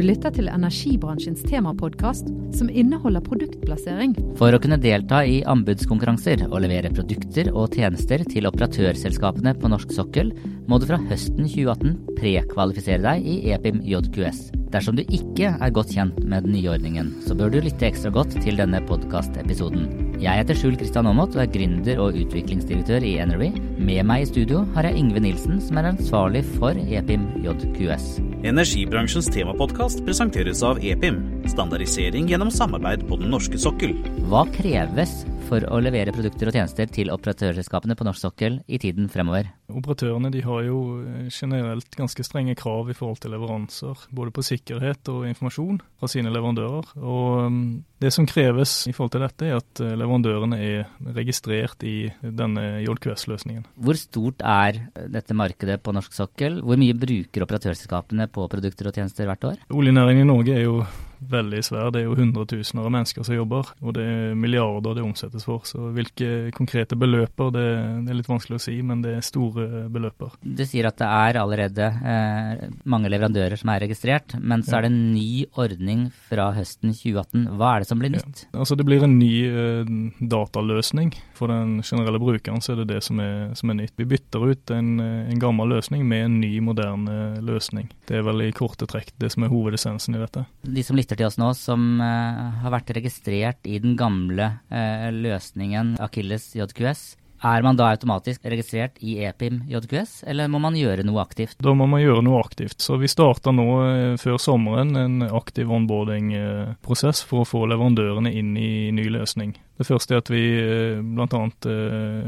Du lytter til energibransjens temapodkast, som inneholder produktplassering. For å kunne delta i anbudskonkurranser og levere produkter og tjenester til operatørselskapene på norsk sokkel, må du fra høsten 2018 prekvalifisere deg i EPIM JQS. Dersom du ikke er godt kjent med den nye ordningen, så bør du lytte ekstra godt til denne podkastepisoden. Jeg heter Skjul Kristian Aamodt og er gründer og utviklingsdirektør i Energy. Med meg i studio har jeg Yngve Nilsen, som er ansvarlig for EPIM JQS. Energibransjens temapodkast presenteres av EPIM, standardisering gjennom samarbeid på den norske sokkel. Hva kreves for å levere produkter og tjenester til operatørselskapene på norsk sokkel i tiden fremover? Operatørene de har jo generelt ganske strenge krav i forhold til leveranser, både på sikkerhet og informasjon fra sine leverandører. Og det som kreves i forhold til dette, er at leverandørene er registrert i denne JQS-løsningen. Hvor stort er dette markedet på norsk sokkel? Hvor mye bruker operatørselskapene på produkter og tjenester hvert år? Oljenæringen i Norge er jo veldig svær. Det er jo hundretusener av mennesker som jobber, og det er milliarder det omsettes for. Så hvilke konkrete beløper, det, det er litt vanskelig å si, men det er store beløper. Du sier at det er allerede eh, mange leverandører som er registrert, men så er det en ny ordning fra høsten 2018. Hva er det som blir nytt? Ja. Altså Det blir en ny eh, dataløsning. For den generelle brukeren så er det det som er, som er nytt. Vi bytter ut en, en, gammel løsning med en ny, moderne løsning. Det er vel i korte trekk det som er hovedessensen i dette. De som lytter til oss nå, som uh, har vært registrert i den gamle uh, løsningen Akilles JQS, er man da automatisk registrert i EPIM JQS, eller må man gjøre noe aktivt? Da må man gjøre noe aktivt. Så vi starter nå eh, før sommeren en aktiv onboarding-prosess for å få leverandørene inn i ny løsning. Det første er at vi bl.a. Eh,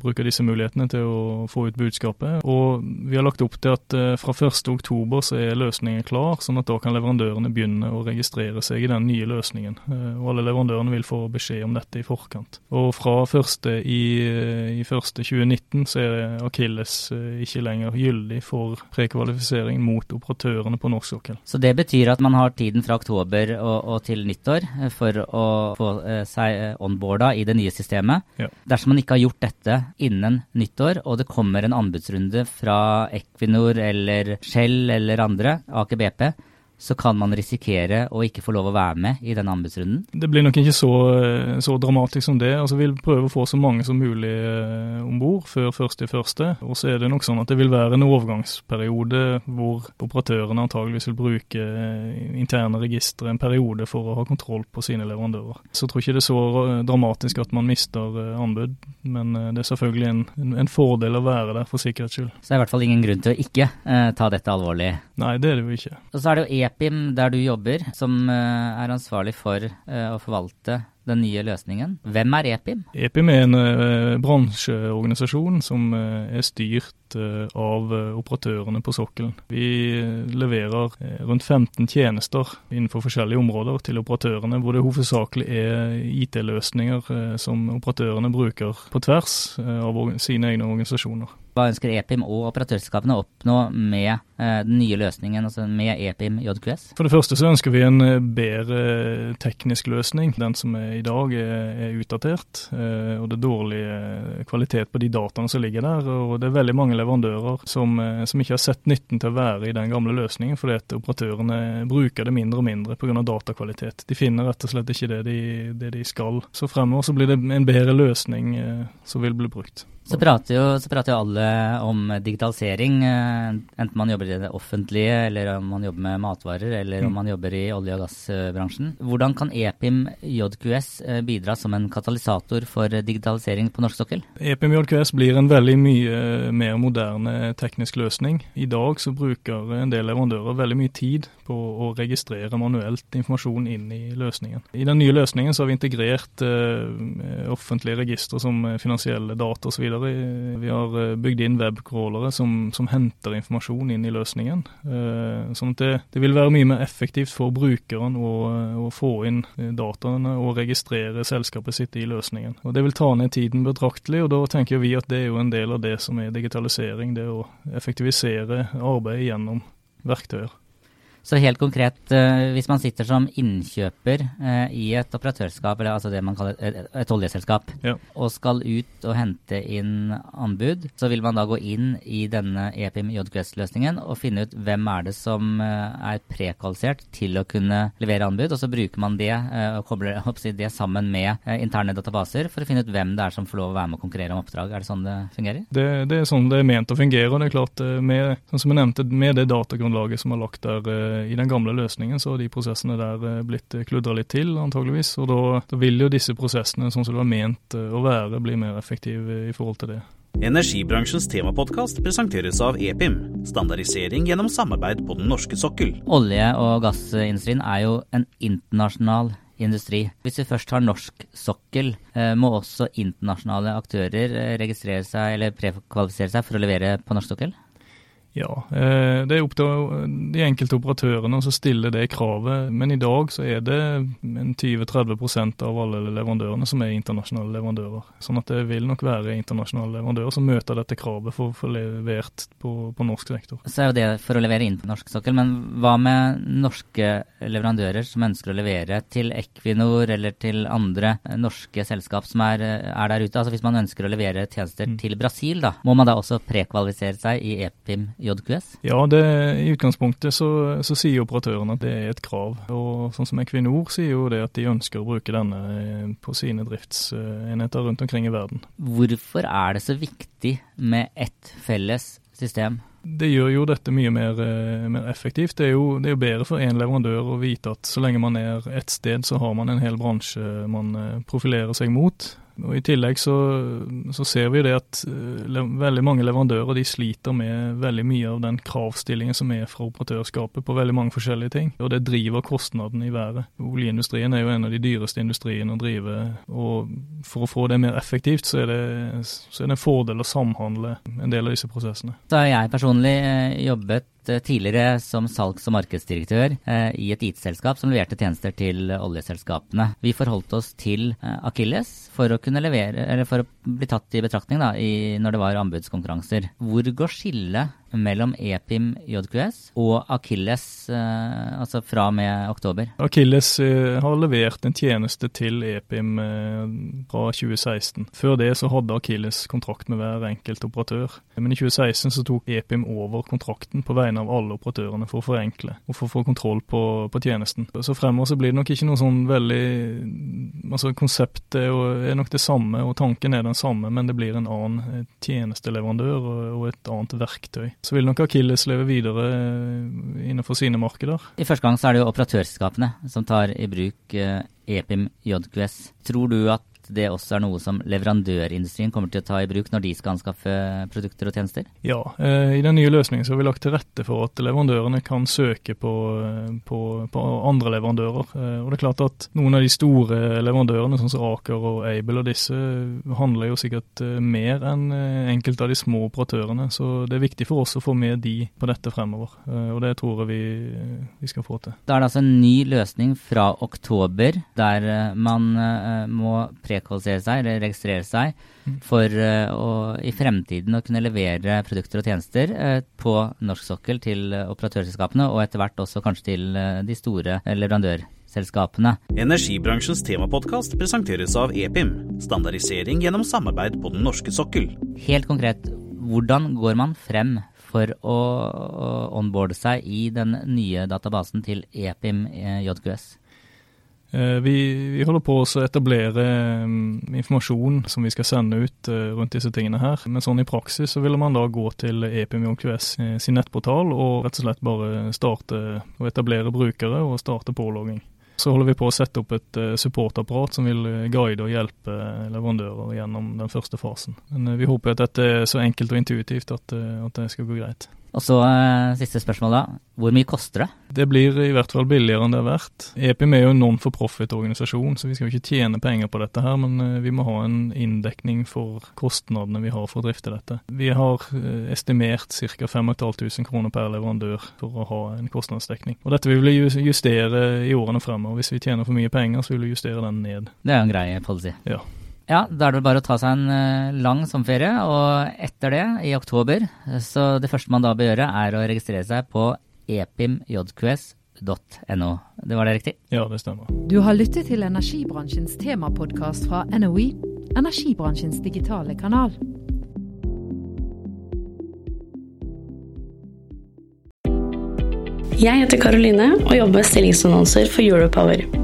bruker disse mulighetene til å få ut budskapet. Og vi har lagt opp til at eh, fra 1.10 så er løsningen klar, sånn at da kan leverandørene begynne å registrere seg i den nye løsningen. Eh, og alle leverandørene vil få beskjed om dette i forkant. Og fra 1. i, i 1. 2019 så er Akilles ikke lenger gyldig for prekvalifisering mot operatørene på norsk sokkel. Så det betyr at man har tiden fra oktober og, og til nyttår for å få seg on onboarda i det nye systemet. Ja. Dersom man ikke har gjort dette innen nyttår, og det kommer en anbudsrunde fra Equinor eller Shell eller andre, Aker BP, så kan man risikere å ikke få lov å være med i den anbudsrunden? Det blir nok ikke så, så dramatisk som det. Altså, vi vil prøve å få så mange som mulig eh, om bord før første i første. Og så er det nok sånn at det vil være en overgangsperiode hvor operatørene antageligvis vil bruke eh, interne registre en periode for å ha kontroll på sine leverandører. Så jeg tror ikke det er så dramatisk at man mister eh, anbud, men det er selvfølgelig en, en, fordel å være der for sikkerhets skyld. Så det er i hvert fall ingen grunn til å ikke eh, ta dette alvorlig? Nei, det er det jo ikke. Og så er det jo EPIM, der du jobber, som eh, er ansvarlig for eh, å forvalte den nye løsningen. Hvem er EPIM? EPIM er en uh, bransjeorganisasjon som er styrt av operatørene på sokkelen. Vi leverer rundt 15 tjenester innenfor forskjellige områder til operatørene, hvor det hovedsakelig er IT-løsninger som operatørene bruker på tvers av sine egne organisasjoner. Hva ønsker EPIM og operatørselskapene å oppnå med eh, den nye løsningen, altså med EPIM JQS? For det første så ønsker vi en eh, bedre teknisk løsning. Den som er i dag er, er utdatert, eh, og det er dårlig eh, kvalitet på de dataene som ligger der. Og det er veldig mange leverandører som, eh, som ikke har sett nytten til å være i den gamle løsningen, fordi at operatørene bruker det mindre og mindre pga. datakvalitet. De finner rett og slett ikke det de, det de skal. Så fremover så blir det en bedre løsning eh, som vil bli brukt. Så prater, jo, så prater, jo, alle om digitalisering, eh, enten man jobber i det offentlige, eller om man jobber med matvarer, eller om mm. man jobber i olje- og gassbransjen. Hvordan kan EPIM JQS eh, bidra som en katalysator for digitalisering på norsk sokkel? EPIM JQS blir en veldig mye mer moderne teknisk løsning. I dag så bruker en del leverandører veldig mye tid på å registrere manuelt informasjon inn i løsningen. I den nye løsningen så har vi integrert offentlige registre som finansielle data osv Vi har eh, bygd inn webcrawlere som, som henter informasjon inn i løsningen. Eh, sånn at det, det, vil være mye mer effektivt for brukeren å, å, få inn dataene og registrere selskapet sitt i løsningen. Og Det vil ta ned tiden betraktelig, og da tenker vi at det er jo en del av det som er digitalisering. Det å effektivisere arbeidet gjennom verktøyer. Så helt konkret, eh, hvis man sitter som innkjøper eh, i et operatørskap, eller altså det man kaller et, et oljeselskap, ja. og skal ut og hente inn anbud, så vil man da gå inn i denne EPIM JQS-løsningen og finne ut hvem er det som eh, er prekvalifisert til å kunne levere anbud, og så bruker man det og kobler det sammen med interne databaser for å finne ut hvem det er som får lov å være med og konkurrere om oppdrag. Er det sånn det fungerer? Det, det er sånn det er ment å fungere. og det er klart med, sånn som jeg nevnte, med det datagrunnlaget som er lagt der I den gamle løsningen så har de prosessene der eh, blitt eh, kludra litt til, antageligvis. Og da, da, vil jo disse prosessene, sånn som det var ment å være, bli mer effektive i forhold til det. Energibransjens temapodkast presenteres av EPIM, standardisering gjennom samarbeid på den norske sokkel. Olje- og gassindustrien er jo en internasjonal industri. Hvis vi først har norsk sokkel, må også internasjonale aktører registrere seg eller prekvalifisere seg for å levere på norsk sokkel? Ja, eh, det er opp til de enkelte operatørene å stille det kravet. Men i dag så er det 20-30% av alle leverandørene som er internasjonale leverandører. Sånn at det vil nok være internasjonale leverandører som møter dette kravet for å få levert på, på, norsk sektor. Så er jo det for å levere inn på norsk sokkel, men hva med norske leverandører som ønsker å levere til Equinor eller til andre norske selskap som er, er der ute? Altså hvis man ønsker å levere tjenester mm. til Brasil, da, må man da også prekvalifisere seg i EPIM? JQS? Ja, det, i utgangspunktet så, så, sier operatørene at det er et krav. Og sånn som Equinor sier jo det at de ønsker å bruke denne eh, på sine driftsenheter rundt omkring i verden. Hvorfor er det så viktig med ett felles system? Det gjør jo dette mye mer, eh, mer effektivt. Det er, jo, det er, jo, bedre for én leverandør å vite at så lenge man er ett sted, så har man en hel bransje man eh, profilerer seg mot. Og I tillegg så, så ser vi det at uh, veldig mange leverandører de sliter med veldig mye av den kravstillingen som er fra operatørskapet på veldig mange forskjellige ting. Og det driver kostnaden i været. Oljeindustrien er jo en av de dyreste industriene å drive. Og for å få det mer effektivt, så er det, så er det en fordel å samhandle en del av disse prosessene. Da har jeg personlig eh, jobbet Eh, tidligere som salgs- og markedsdirektør eh, i et IT-selskap som leverte tjenester til oljeselskapene. Vi forholdt oss til eh, Akilles for å kunne levere, eller for å bli tatt i betraktning da, i, når det var anbudskonkurranser. Hvor går skillet mellom EPIM JQS og Akilles eh, altså fra og med oktober? Akilles eh, har levert en tjeneste til EPIM eh, fra 2016. Før det så hadde Akilles kontrakt med hver enkelt operatør. Men i 2016 så tok EPIM over kontrakten på vegne av alle operatørene for å forenkle og for å få kontroll på, på tjenesten. Så fremover så blir det nok ikke noe sånn veldig altså Konseptet er nok det samme og tanken er den samme, men det blir en annen tjenesteleverandør og et annet verktøy så vil nok Akilles leve videre eh, innenfor sine markeder. I første gang så er det jo operatørselskapene som tar i bruk EPIM eh, JQS. Tror du at det også er noe som leverandørindustrien kommer til å ta i bruk når de skal anskaffe produkter og tjenester? Ja, eh, i den nye løsningen så har vi lagt til rette for at leverandørene kan søke på, eh, på, på, andre leverandører. Eh, og det er klart at Noen av de store leverandørene, sånn som Aker og Able og disse, handler jo sikkert mer enn enkelte av de små operatørene. Så det er viktig for oss å få med de på dette fremover. Og det tror jeg vi, vi skal få til. Da er det altså en ny løsning fra oktober, der man må pre prekvalifisere seg eller registrere seg for uh, å i fremtiden å kunne levere produkter og tjenester uh, på norsk sokkel til operatørselskapene, og etter hvert også kanskje til de store leverandørselskapene. Energibransjens temapodkast presenteres av EPIM, standardisering gjennom samarbeid på den norske sokkel. Helt konkret, hvordan går man frem for å onboarde seg i den nye databasen til EPIM JQS? Eh, vi, vi, holder på å etablere um, informasjon som vi skal sende ut uh, rundt disse tingene her. Men sånn i praksis så vil man da gå til EPMJQS sin nettportal og rett og slett bare starte å etablere brukere og starte pålogging. Så holder vi på å sette opp et supportapparat som vil guide og hjelpe leverandører gjennom den første fasen. Men vi håper at dette er så enkelt og intuitivt at, at det skal gå greit. Og så eh, siste spørsmål da. Hvor mye koster det? Det blir i hvert fall billigere enn det er verdt. EPIM er jo en non-for-profit-organisasjon, så vi skal jo ikke tjene penger på dette her, men eh, vi må ha en inndekning for kostnadene vi har for å drifte dette. Vi har eh, estimert ca. 5500 kroner per leverandør for å ha en kostnadsdekning. Og dette vil vi justere i årene fremover. Hvis vi tjener for mye penger, så vil vi justere den ned. Det er en grei policy. Ja. Ja, da er det bare å ta seg en eh, lang sommerferie, og etter det, i oktober, så det første man da bør gjøre, er å registrere seg på epimjqs.no. Det var det riktig? Ja, det stemmer. Du har lyttet til energibransjens temapodkast fra NOE, energibransjens digitale kanal. Jeg heter Karoline og jobber med stillingsannonser for Europower.